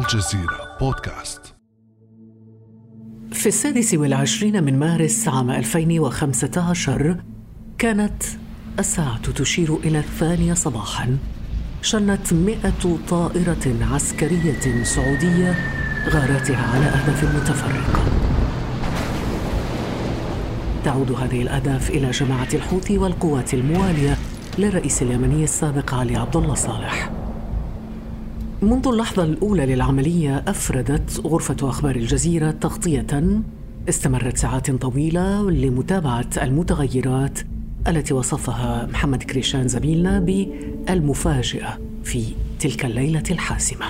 الجزيرة بودكاست. في السادس والعشرين من مارس عام 2015 كانت الساعة تشير إلى الثانية صباحاً. شنت مئة طائرة عسكرية سعودية غاراتها على أهداف متفرقة. تعود هذه الأهداف إلى جماعة الحوثي والقوات الموالية للرئيس اليمني السابق علي عبد الله صالح. منذ اللحظة الأولى للعملية أفردت غرفة أخبار الجزيرة تغطية. استمرت ساعات طويلة لمتابعة المتغيرات التي وصفها محمد كريشان زميلنا بالمفاجئة في تلك الليلة الحاسمة.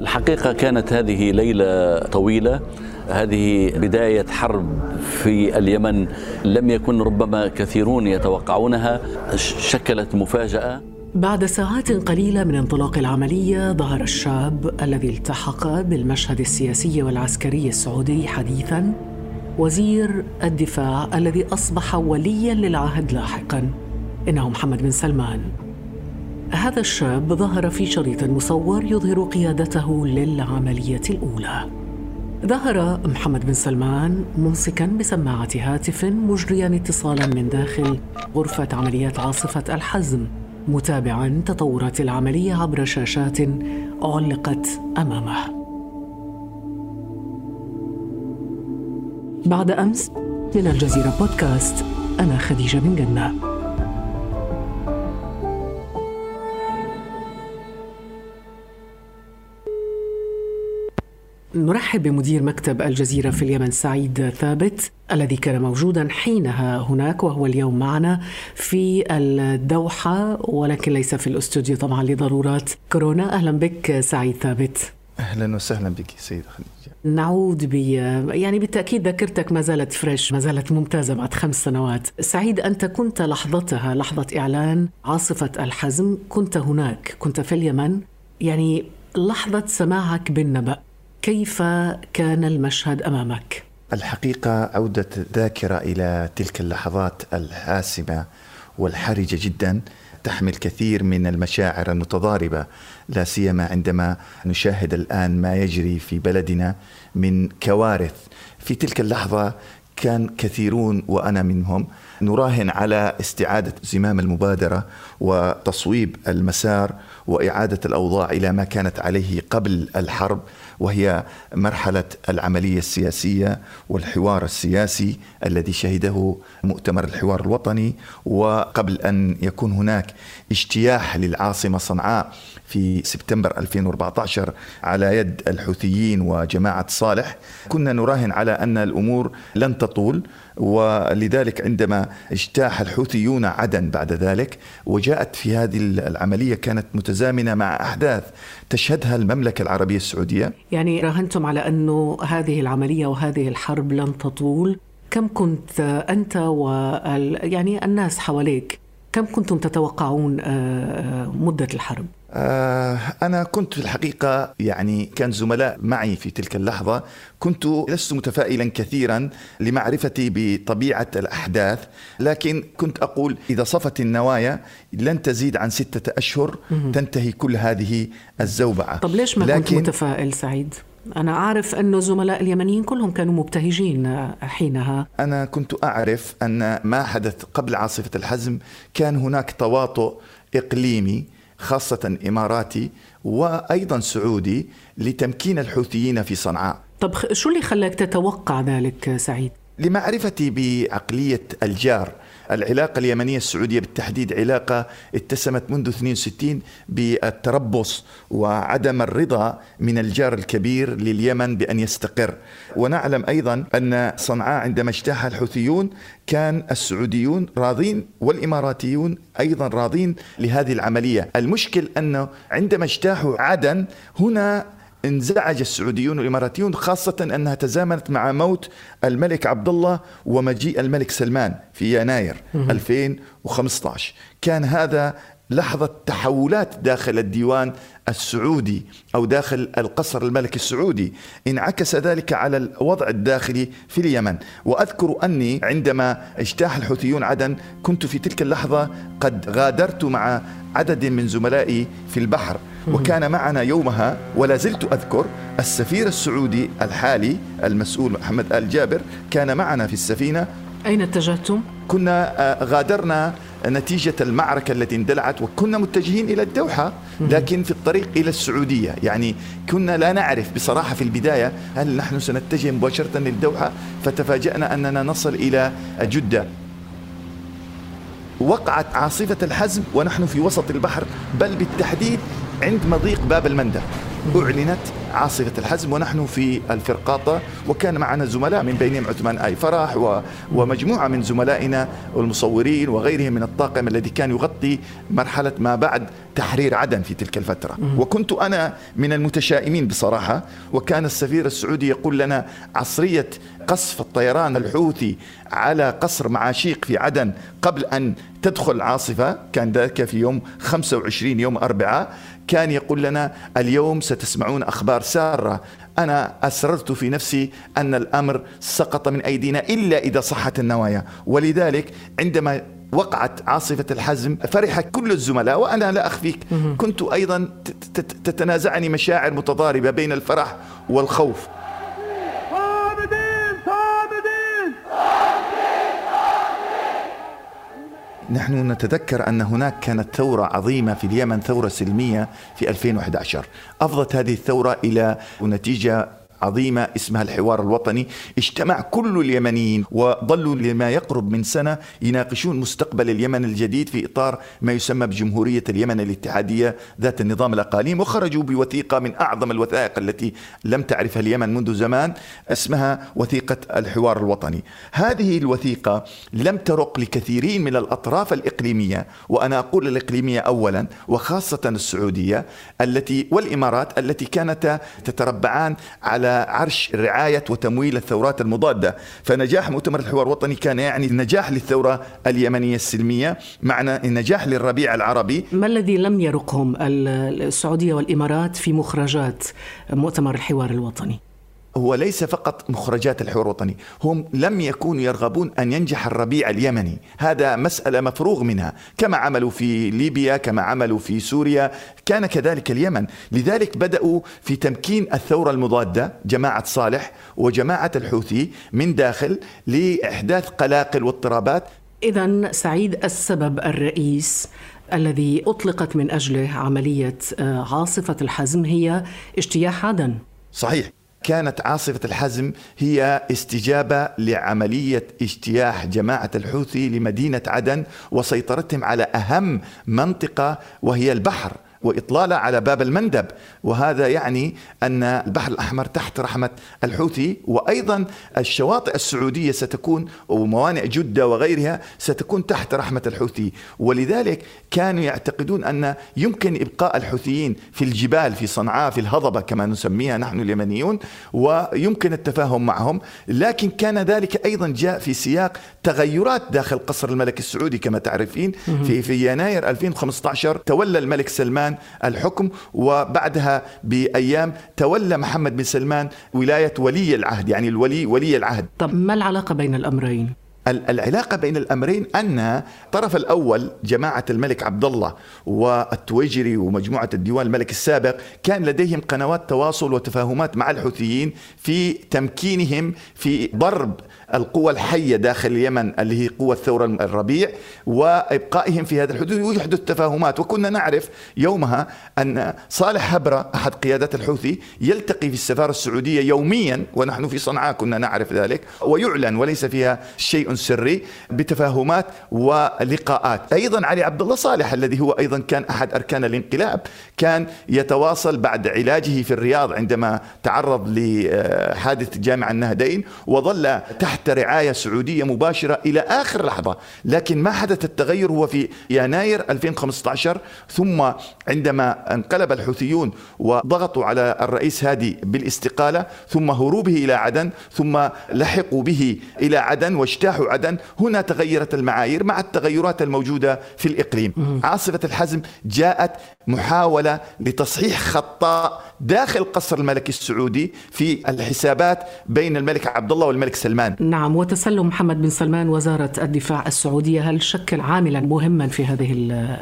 الحقيقة كانت هذه ليلة طويلة. هذه بداية حرب في اليمن لم يكن ربما كثيرون يتوقعونها. شكلت مفاجأة. بعد ساعات قليلة من انطلاق العملية ظهر الشاب الذي التحق بالمشهد السياسي والعسكري السعودي حديثاً وزير الدفاع الذي أصبح ولياً للعهد لاحقاً. إنه محمد بن سلمان. هذا الشاب ظهر في شريط مصور يظهر قيادته للعملية الأولى. ظهر محمد بن سلمان ممسكا بسماعة هاتف مجريا اتصالا من داخل غرفة عمليات عاصفة الحزم. متابعا تطورات العملية عبر شاشات علقت أمامه. بعد أمس من الجزيرة بودكاست أنا خديجة بن جنة. نرحب بمدير مكتب الجزيرة في اليمن سعيد ثابت الذي كان موجودا حينها هناك وهو اليوم معنا في الدوحة ولكن ليس في الاستوديو طبعا لضرورات كورونا. أهلا بك سعيد ثابت. أهلا وسهلا بك سيدة خديجة. نعود ب يعني بالتأكيد ذاكرتك ما زالت فريش ما زالت ممتازة بعد خمس سنوات. سعيد أنت كنت لحظتها لحظة إعلان عاصفة الحزم كنت هناك كنت في اليمن. يعني لحظة سماعك بالنبأ. كيف كان المشهد أمامك؟ الحقيقة عودة الذاكرة إلى تلك اللحظات الحاسمه والحرجة جدا تحمل كثير من المشاعر المتضاربة لا سيما عندما نشاهد الآن ما يجري في بلدنا من كوارث. في تلك اللحظة كان كثيرون وأنا منهم نراهن على استعادة زمام المبادرة وتصويب المسار وإعادة الأوضاع إلى ما كانت عليه قبل الحرب. وهي مرحلة العملية السياسية والحوار السياسي الذي شهده مؤتمر الحوار الوطني. وقبل أن يكون هناك اجتياح للعاصمة صنعاء في سبتمبر 2014 على يد الحوثيين وجماعة صالح كنا نراهن على أن الأمور لن تطول. ولذلك عندما اجتاح الحوثيون عدن بعد ذلك وجاءت في هذه العملية كانت متزامنة مع أحداث تشهدها المملكة العربية السعودية. يعني راهنتم على انه هذه العملية وهذه الحرب لن تطول. كم كنت أنت وال يعني الناس حواليك كم كنتم تتوقعون الحرب آه، أنا كنت في الحقيقة يعني كان زملاء معي في تلك اللحظة كنت لست متفائلا كثيرا لمعرفتي بطبيعة الأحداث لكن كنت أقول إذا صفت النوايا لن تزيد عن ستة أشهر تنتهي كل هذه الزوبعة. طب ليش ما لكن كنت متفائل سعيد؟ أنا أعرف أن الزملاء اليمنيين كلهم كانوا مبتهجين حينها. أنا كنت أعرف أن ما حدث قبل عاصفة الحزم كان هناك تواطؤ إقليمي خاصة إماراتي وأيضا سعودي لتمكين الحوثيين في صنعاء طب شو اللي خلاك تتوقع ذلك سعيد؟ لمعرفتي بعقلية الجار العلاقة اليمنية السعودية بالتحديد علاقة اتسمت منذ 62 بالتربص وعدم الرضا من الجار الكبير لليمن بأن يستقر. ونعلم أيضا أن صنعاء عندما اجتاح الحوثيون كان السعوديون راضين والإماراتيون أيضا راضين لهذه العملية. المشكل أنه عندما اجتاحوا عدن هنا انزعج السعوديون والاماراتيون خاصة أنها تزامنت مع موت الملك عبد الله ومجيء الملك سلمان في يناير 2015 كان هذا لحظة تحولات داخل الديوان السعودي أو داخل القصر الملكي السعودي. انعكس ذلك على الوضع الداخلي في اليمن. وأذكر أني عندما اجتاح الحوثيون عدن كنت في تلك اللحظة قد غادرت مع عدد من زملائي في البحر. وكان معنا يومها ولا زلت أذكر السفير السعودي الحالي المسؤول محمد آل جابر كان معنا في السفينة أين اتجهتم؟ كنا آه، غادرنا نتيجة المعركة التي اندلعت وكنا متجهين إلى الدوحة لكن في الطريق إلى السعودية. يعني كنا لا نعرف بصراحة في البداية هل نحن سنتجه مباشرة للدوحة فتفاجأنا أننا نصل إلى جدة. وقعت عاصفة الحزم ونحن في وسط البحر بل بالتحديد عند مضيق باب المندب. أعلنت عاصفة الحزم ونحن في الفرقاطة وكان معنا زملاء من بينهم عثمان آي فرح و ومجموعة من زملائنا والمصورين وغيرهم من الطاقم الذي كان يغطي مرحلة ما بعد تحرير عدن في تلك الفترة. وكنت أنا من المتشائمين بصراحة وكان السفير السعودي يقول لنا عصرية قصف الطيران الحوثي على قصر معاشيق في عدن قبل أن تدخل عاصفة كان ذلك في يوم 25 يوم أربعاء كان يقول لنا اليوم ستسمعون أخبار سارة. أنا أسررت في نفسي أن الأمر سقط من أيدينا إلا إذا صحت النوايا. ولذلك عندما وقعت عاصفة الحزم فرح كل الزملاء وأنا لا أخفيك. كنت أيضا تتنازعني مشاعر متضاربة بين الفرح والخوف. نحن نتذكر أن هناك كانت ثورة عظيمة في اليمن ثورة سلمية في 2011 أفضت هذه الثورة إلى نتيجة عظيمة اسمها الحوار الوطني. اجتمع كل اليمنيين وظلوا لما يقرب من سنة يناقشون مستقبل اليمن الجديد في إطار ما يسمى بجمهورية اليمن الاتحادية ذات النظام الأقاليم. وخرجوا بوثيقة من أعظم الوثائق التي لم تعرفها اليمن منذ زمان اسمها وثيقة الحوار الوطني. هذه الوثيقة لم ترق لكثيرين من الأطراف الإقليمية. وأنا أقول الإقليمية أولا وخاصة السعودية التي والإمارات التي كانتا تتربعان على عرش رعاية وتمويل الثورات المضادة. فنجاح مؤتمر الحوار الوطني كان يعني نجاح للثورة اليمنية السلمية. معنى النجاح للربيع العربي. ما الذي لم يرقهم السعودية والإمارات في مخرجات مؤتمر الحوار الوطني؟ هو ليس فقط مخرجات الحوار الوطني هم لم يكونوا يرغبون أن ينجح الربيع اليمني. هذا مسألة مفروغ منها. كما عملوا في ليبيا كما عملوا في سوريا كان كذلك اليمن. لذلك بدأوا في تمكين الثورة المضادة جماعة صالح وجماعة الحوثي من داخل لإحداث قلاقل واضطرابات. إذا سعيد السبب الرئيس الذي أطلقت من أجله عملية آه، عاصفة الحزم هي اجتياح عدن. صحيح. كانت عاصفة الحزم هي استجابة لعملية اجتياح جماعة الحوثي لمدينة عدن وسيطرتهم على أهم منطقة وهي البحر. وإطلالة على باب المندب. وهذا يعني أن البحر الأحمر تحت رحمة الحوثي وأيضا الشواطئ السعودية ستكون وموانئ جدة وغيرها ستكون تحت رحمة الحوثي. ولذلك كانوا يعتقدون أن يمكن إبقاء الحوثيين في الجبال في صنعاء في الهضبة كما نسميها نحن اليمنيون ويمكن التفاهم معهم. لكن كان ذلك أيضا جاء في سياق تغيرات داخل قصر الملك السعودي كما تعرفين. في في يناير 2015 تولى الملك سلمان سلمان الحكم وبعدها بأيام تولى محمد بن سلمان ولاية ولي العهد يعني الولي ولي العهد طب ما العلاقة بين الأمرين؟ العلاقة بين الأمرين أن الطرف الأول جماعة الملك عبد الله والتويجري ومجموعة الديوان الملك السابق كان لديهم قنوات تواصل وتفاهمات مع الحوثيين في تمكينهم في ضرب القوى الحية داخل اليمن اللي هي قوة ثورة الربيع وإبقائهم في هذا الحدود ويحدث تفاهمات. وكنا نعرف يومها أن صالح هبرة أحد قيادات الحوثي يلتقي في السفارة السعودية يوميا ونحن في صنعاء كنا نعرف ذلك ويعلن وليس فيها شيء سري بتفاهمات ولقاءات. أيضا علي عبد الله صالح الذي هو أيضا كان أحد أركان الانقلاب كان يتواصل بعد علاجه في الرياض عندما تعرض لحادث جامع النهدين وظل تحت تحت رعاية سعودية مباشرة إلى آخر لحظة. لكن ما حدث التغير هو في يناير 2015 ثم عندما انقلب الحوثيون وضغطوا على الرئيس هادي بالاستقالة ثم هروبه إلى عدن ثم لحقوا به إلى عدن واجتاحوا عدن هنا تغيرت المعايير مع التغيرات الموجودة في الإقليم. عاصفة الحزم جاءت محاولة لتصحيح خطاء داخل قصر الملكي السعودي في الحسابات بين الملك عبد الله والملك سلمان. نعم وتسلم محمد بن سلمان وزارة الدفاع السعودية هل شكل عاملا مهما في هذه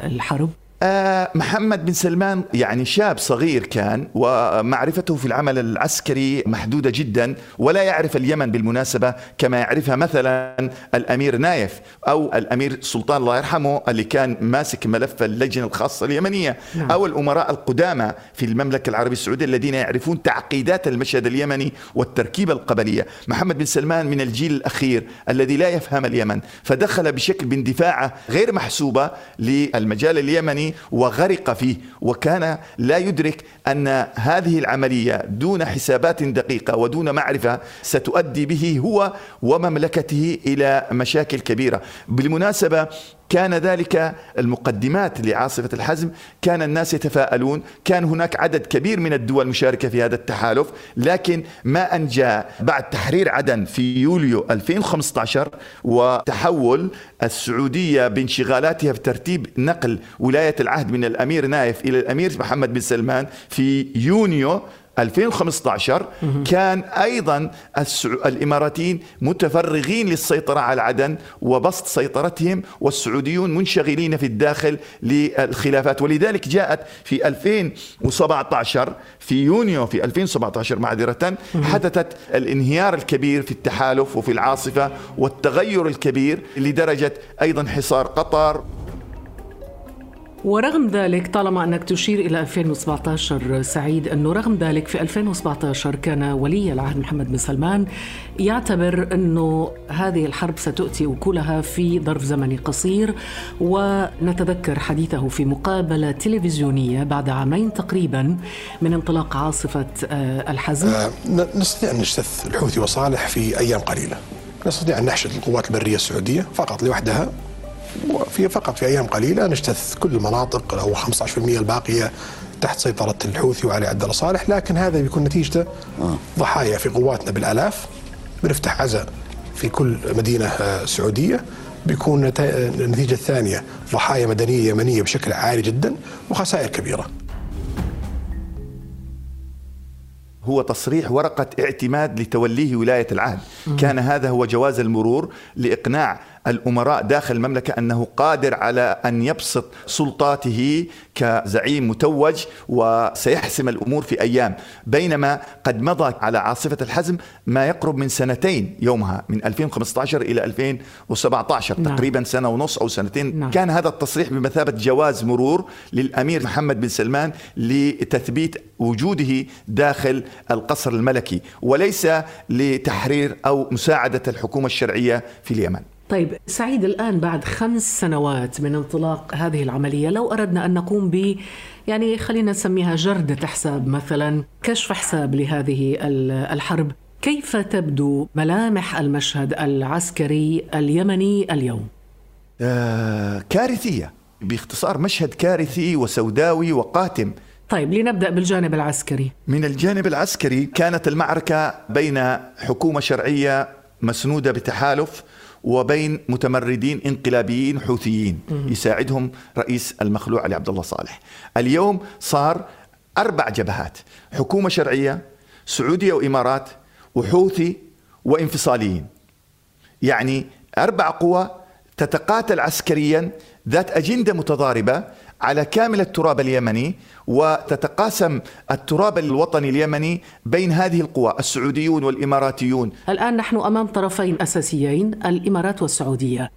الحرب؟ آه محمد بن سلمان يعني شاب صغير كان ومعرفته في العمل العسكري محدودة جدا ولا يعرف اليمن بالمناسبة كما يعرفها مثلا الأمير نايف أو الأمير سلطان الله يرحمه اللي كان ماسك ملف اللجنة الخاصة اليمنية نعم. أو الأمراء القدامى في المملكة العربية السعودية الذين يعرفون تعقيدات المشهد اليمني والتركيبة القبلية محمد بن سلمان من الجيل الأخير الذي لا يفهم اليمن فدخل بشكل باندفاعه غير محسوبة للمجال اليمني وغرق فيه وكان لا يدرك أن هذه العملية دون حسابات دقيقة ودون معرفة ستؤدي به هو ومملكته إلى مشاكل كبيرة. بالمناسبة كان ذلك المقدمات لعاصفة الحزم كان الناس يتفاءلون كان هناك عدد كبير من الدول مشاركة في هذا التحالف لكن ما أن جاء بعد تحرير عدن في يوليو 2015 وتحول السعودية بانشغالاتها في ترتيب نقل ولاية العهد من الأمير نايف إلى الأمير محمد بن سلمان في يونيو 2015 كان أيضا الإماراتيين متفرغين للسيطرة على عدن وبسط سيطرتهم والسعوديون منشغلين في الداخل للخلافات. ولذلك جاءت في 2017 في يونيو في 2017 معذرة حدثت الانهيار الكبير في التحالف وفي العاصفة والتغير الكبير لدرجة أيضا حصار قطر ورغم ذلك طالما أنك تشير إلى 2017 سعيد أنه رغم ذلك في 2017 كان ولي العهد محمد بن سلمان يعتبر أنه هذه الحرب ستؤتي أكلها في ظرف زمني قصير ونتذكر حديثه في مقابلة تلفزيونية بعد عامين تقريبا من انطلاق عاصفة آه، الحزم. آه نستطيع أن نجتث الحوثي وصالح في أيام قليلة. نستطيع أن نحشد القوات البرية السعودية فقط لوحدها. وفي فقط في أيام قليلة نجتث كل المناطق أو 15% الباقية تحت سيطرة الحوثي وعلي عبد الله صالح لكن هذا بيكون نتيجته آه. ضحايا في قواتنا بالآلاف بنفتح عزاء في كل مدينة آه، سعودية بيكون النتيجة الثانية ضحايا مدنية يمنية بشكل عالي جدا وخسائر كبيرة. هو تصريح ورقة اعتماد لتوليه ولاية العهد كان هذا هو جواز المرور لإقناع الأمراء داخل المملكة أنه قادر على أن يبسط سلطاته كزعيم متوج وسيحسم الأمور في أيام بينما قد مضى على عاصفة الحزم ما يقرب من سنتين يومها من 2015 إلى 2017 نعم. تقريبا سنة ونص أو سنتين نعم. كان هذا التصريح بمثابة جواز مرور للأمير محمد بن سلمان لتثبيت وجوده داخل القصر الملكي وليس لتحرير أو مساعدة الحكومة الشرعية في اليمن طيب سعيد الآن بعد خمس سنوات من انطلاق هذه العملية لو أردنا أن نقوم ب يعني خلينا نسميها جردة حساب مثلا كشف حساب لهذه الحرب كيف تبدو ملامح المشهد العسكري اليمني اليوم؟ آه كارثية باختصار مشهد كارثي وسوداوي وقاتم طيب لنبدأ بالجانب العسكري من الجانب العسكري كانت المعركة بين حكومة شرعية مسنودة بتحالف وبين متمردين انقلابيين حوثيين. يساعدهم رئيس المخلوع علي عبد الله صالح. اليوم صار أربع جبهات حكومة شرعية سعودية وإمارات وحوثي وانفصاليين. يعني أربع قوى تتقاتل عسكريا ذات أجندة متضاربة على كامل التراب اليمني وتتقاسم التراب الوطني اليمني بين هذه القوى السعوديون والإماراتيون. الآن نحن أمام طرفين أساسيين الإمارات والسعودية.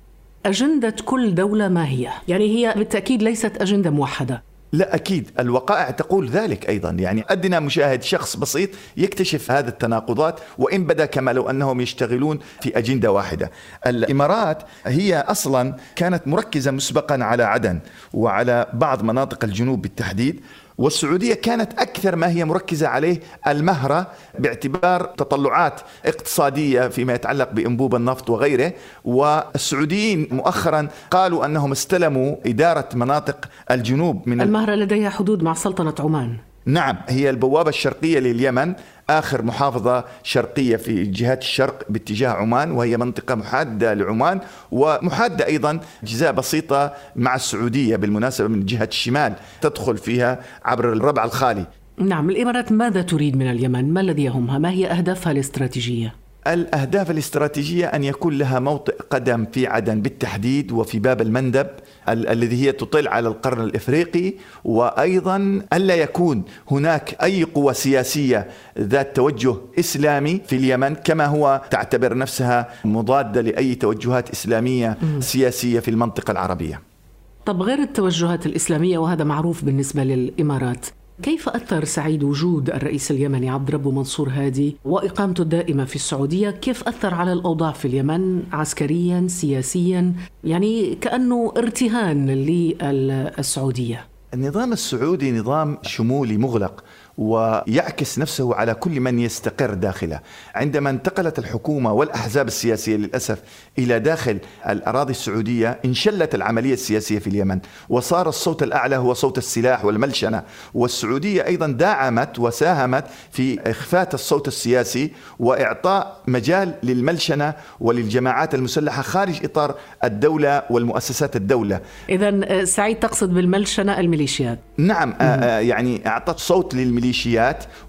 أجندة كل دولة ما هي؟ يعني هي بالتأكيد ليست أجندة موحدة. لا أكيد. الوقائع تقول ذلك أيضا. يعني أدنى مشاهد شخص بسيط يكتشف هذه التناقضات وإن بدا كما لو أنهم يشتغلون في أجندة واحدة. الإمارات هي أصلا كانت مركزة مسبقا على عدن وعلى بعض مناطق الجنوب بالتحديد والسعودية كانت أكثر ما هي مركزة عليه المهرة باعتبار تطلعات اقتصادية فيما يتعلق بأنبوب النفط وغيره. والسعوديين مؤخرا قالوا أنهم استلموا إدارة مناطق الجنوب من المهرة لديها حدود مع سلطنة عمان. نعم هي البوابة الشرقية لليمن. آخر محافظة شرقية في جهات الشرق باتجاه عمان وهي منطقة محادة لعمان ومحادة أيضا أجزاء بسيطة مع السعودية بالمناسبة من جهة الشمال تدخل فيها عبر الربع الخالي نعم الإمارات ماذا تريد من اليمن؟ ما الذي يهمها؟ ما هي أهدافها الاستراتيجية؟ الأهداف الاستراتيجية أن يكون لها موطئ قدم في عدن بالتحديد وفي باب المندب ال- الذي هي تطل على القرن الإفريقي وأيضا ألا يكون هناك أي قوة سياسية ذات توجه إسلامي في اليمن كما هو تعتبر نفسها مضادة لأي توجهات إسلامية سياسية في المنطقة العربية. طب غير التوجهات الإسلامية وهذا معروف بالنسبة للإمارات كيف أثر سعيد وجود الرئيس اليمني عبد ربه منصور هادي وإقامته الدائمة في السعودية؟ كيف أثر على الأوضاع في اليمن عسكريا سياسيا؟ يعني كأنه ارتهان للسعودية. النظام السعودي نظام شمولي مغلق. ويعكس نفسه على كل من يستقر داخله. عندما انتقلت الحكومة والأحزاب السياسية للأسف إلى داخل الأراضي السعودية انشلت العملية السياسية في اليمن وصار الصوت الأعلى هو صوت السلاح والملشنة. والسعودية أيضا دعمت وساهمت في إخفات الصوت السياسي وإعطاء مجال للملشنة وللجماعات المسلحة خارج إطار الدولة والمؤسسات الدولة. إذا سعيد تقصد بالملشنة الميليشيات؟ نعم آه، آه، يعني أعطت صوت للميليشيات.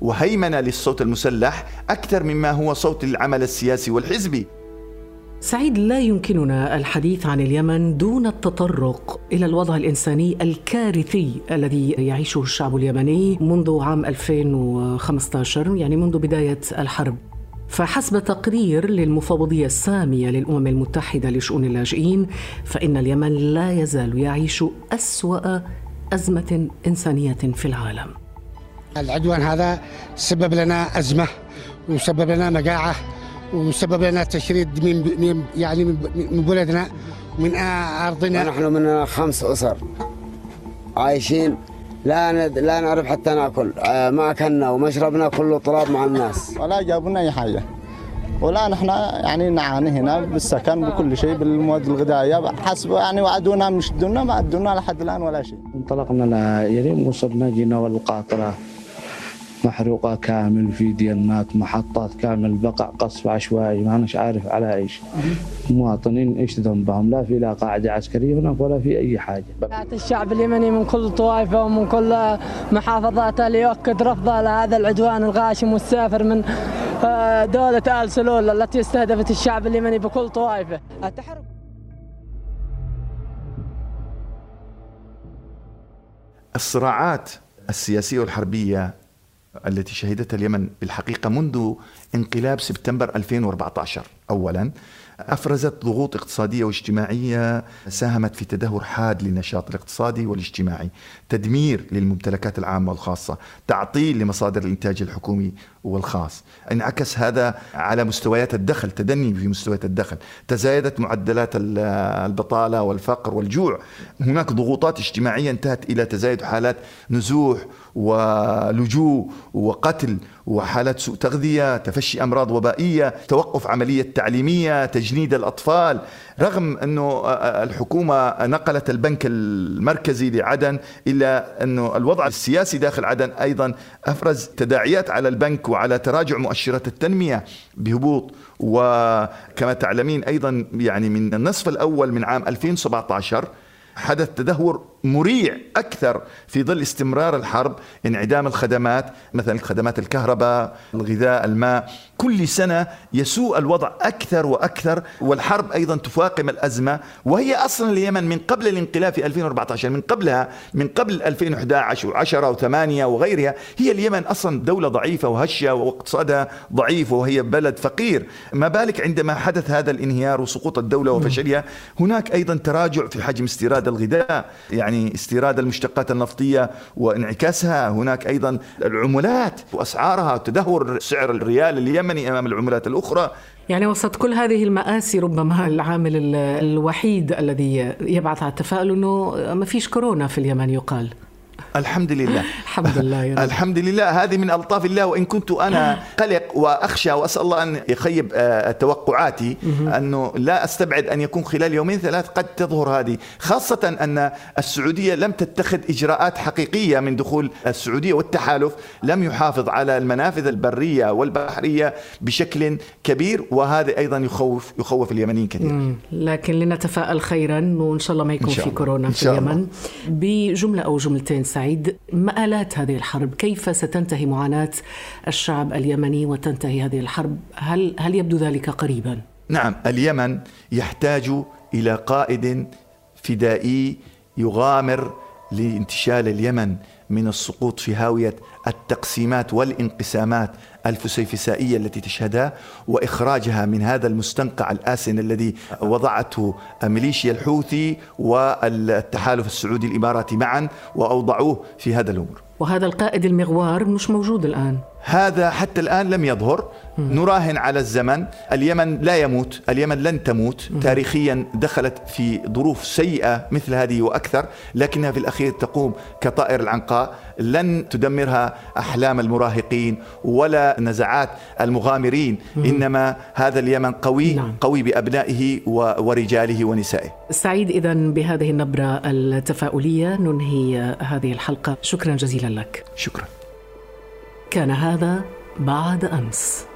وهيمنة للصوت المسلح أكثر مما هو صوت للعمل السياسي والحزبي سعيد لا يمكننا الحديث عن اليمن دون التطرق إلى الوضع الإنساني الكارثي الذي يعيشه الشعب اليمني منذ عام 2015 يعني منذ بداية الحرب. فحسب تقرير للمفوضية السامية للأمم المتحدة لشؤون اللاجئين فإن اليمن لا يزال يعيش أسوأ أزمة إنسانية في العالم. العدوان هذا سبب لنا أزمة وسبب لنا مجاعة وسبب لنا تشريد من من- يعني من من بلدنا من أرضنا. نحن من خمس أسر عايشين. لا ند... لا نعرف حتى نأكل. آه، ما أكلنا ومشربنا كله تراب مع الناس. ولا جابوا لنا أي حاجة. ولا نحن يعني نعاني هنا بالسكن بكل شيء بالمواد الغذائية. حسب يعني وعدونا مش دونا ما ادونا لحد الآن ولا شيء. انطلقنا ليريم وصلنا جينا والقاطرة. محروقة كامل في ديالنات محطات كامل بقع قصف عشوائي ما أناش عارف على إيش. مواطنين إيش ذنبهم؟ لا في لا قاعدة عسكرية هناك ولا في أي حاجة. الشعب اليمني من كل طوائفة ومن كل محافظاته ليؤكد رفضه لهذا العدوان الغاشم والسافر من آه، دولة آل سلول التي استهدفت الشعب اليمني بكل طوائفة. التحرك الصراعات السياسية والحربية التي شهدتها اليمن بالحقيقة منذ انقلاب سبتمبر 2014 اولا أفرزت ضغوط اقتصادية واجتماعية ساهمت في تدهور حاد للنشاط الاقتصادي والاجتماعي، تدمير للممتلكات العامة والخاصة، تعطيل لمصادر الإنتاج الحكومي والخاص، انعكس هذا على مستويات الدخل، تدني في مستويات الدخل، تزايدت معدلات ال- البطالة والفقر والجوع، هناك ضغوطات اجتماعية انتهت إلى تزايد حالات نزوح ولجوء وقتل وحالات سوء تغذية، تفشي أمراض وبائية، توقف عملية تعليمية، تجنيد الأطفال، رغم أنه الحكومة نقلت البنك المركزي لعدن الا أنه الوضع السياسي داخل عدن أيضا أفرز تداعيات على البنك وعلى تراجع مؤشرات التنمية بهبوط. وكما تعلمين أيضا يعني من النصف الأول من عام 2017 حدث تدهور مريع أكثر في ظل استمرار الحرب انعدام الخدمات مثلا خدمات الكهرباء الغذاء الماء. كل سنة يسوء الوضع أكثر وأكثر والحرب أيضا تفاقم الأزمة. وهي أصلا اليمن من قبل الانقلاب في 2014 من قبلها من قبل 2011 و10 و8 وغيرها هي اليمن أصلا دولة ضعيفة وهشة واقتصادها ضعيف وهي بلد فقير. ما بالك عندما حدث هذا الانهيار وسقوط الدولة وفشلها هناك أيضا تراجع في حجم استيراد الغذاء. يعني استيراد المشتقات النفطية وانعكاسها هناك أيضا العملات وأسعارها تدهور سعر الريال اليمني أمام العملات الأخرى. يعني وسط كل هذه المآسي ربما العامل ال- الوحيد الذي يبعث على التفاؤل انه ما فيش كورونا في اليمن يقال. الحمد لله الحمد لله يا رب. الحمد لله هذه من ألطاف الله وإن كنت أنا قلق وأخشى وأسأل الله أن يخيب آه، توقعاتي أنه لا أستبعد أن يكون خلال يومين ثلاث قد تظهر هذه خاصة أن السعودية لم تتخذ إجراءات حقيقية من دخول السعودية والتحالف لم يحافظ على المنافذ البرية والبحرية بشكل كبير وهذا أيضا يخوف يخوف اليمنيين كثيرا مم. لكن لنتفائل خيرا وإن شاء الله ما يكون في. كورونا في. اليمن بجملة أو جملتين سعيد مآلات هذه الحرب. كيف ستنتهي معاناة الشعب اليمني وتنتهي هذه الحرب؟ هل هل يبدو ذلك قريبا؟ نعم اليمن يحتاج إلى قائد فدائي يغامر لانتشال اليمن. من السقوط في هاوية التقسيمات والانقسامات الفسيفسائية التي تشهدها وإخراجها من هذا المستنقع الآسن الذي وضعته ميليشيا الحوثي والتحالف السعودي الإماراتي معا وأوضعوه في هذا الامر. وهذا القائد المغوار مش موجود الآن هذا حتى الآن لم يظهر. نراهن على الزمن. اليمن لا يموت. اليمن لن تموت. تاريخيا دخلت في ظروف سيئة مثل هذه وأكثر لكنها في الأخير تقوم كطائر العنقاء. لن تدمرها أحلام المراهقين ولا نزعات المغامرين. إنما هذا اليمن قوي نعم. قوي بأبنائه ورجاله ونسائه. سعيد اذا بهذه النبرة التفاؤلية. ننهي هذه الحلقة. شكرا جزيلا لك. شكرا. كان هذا بعد أمس.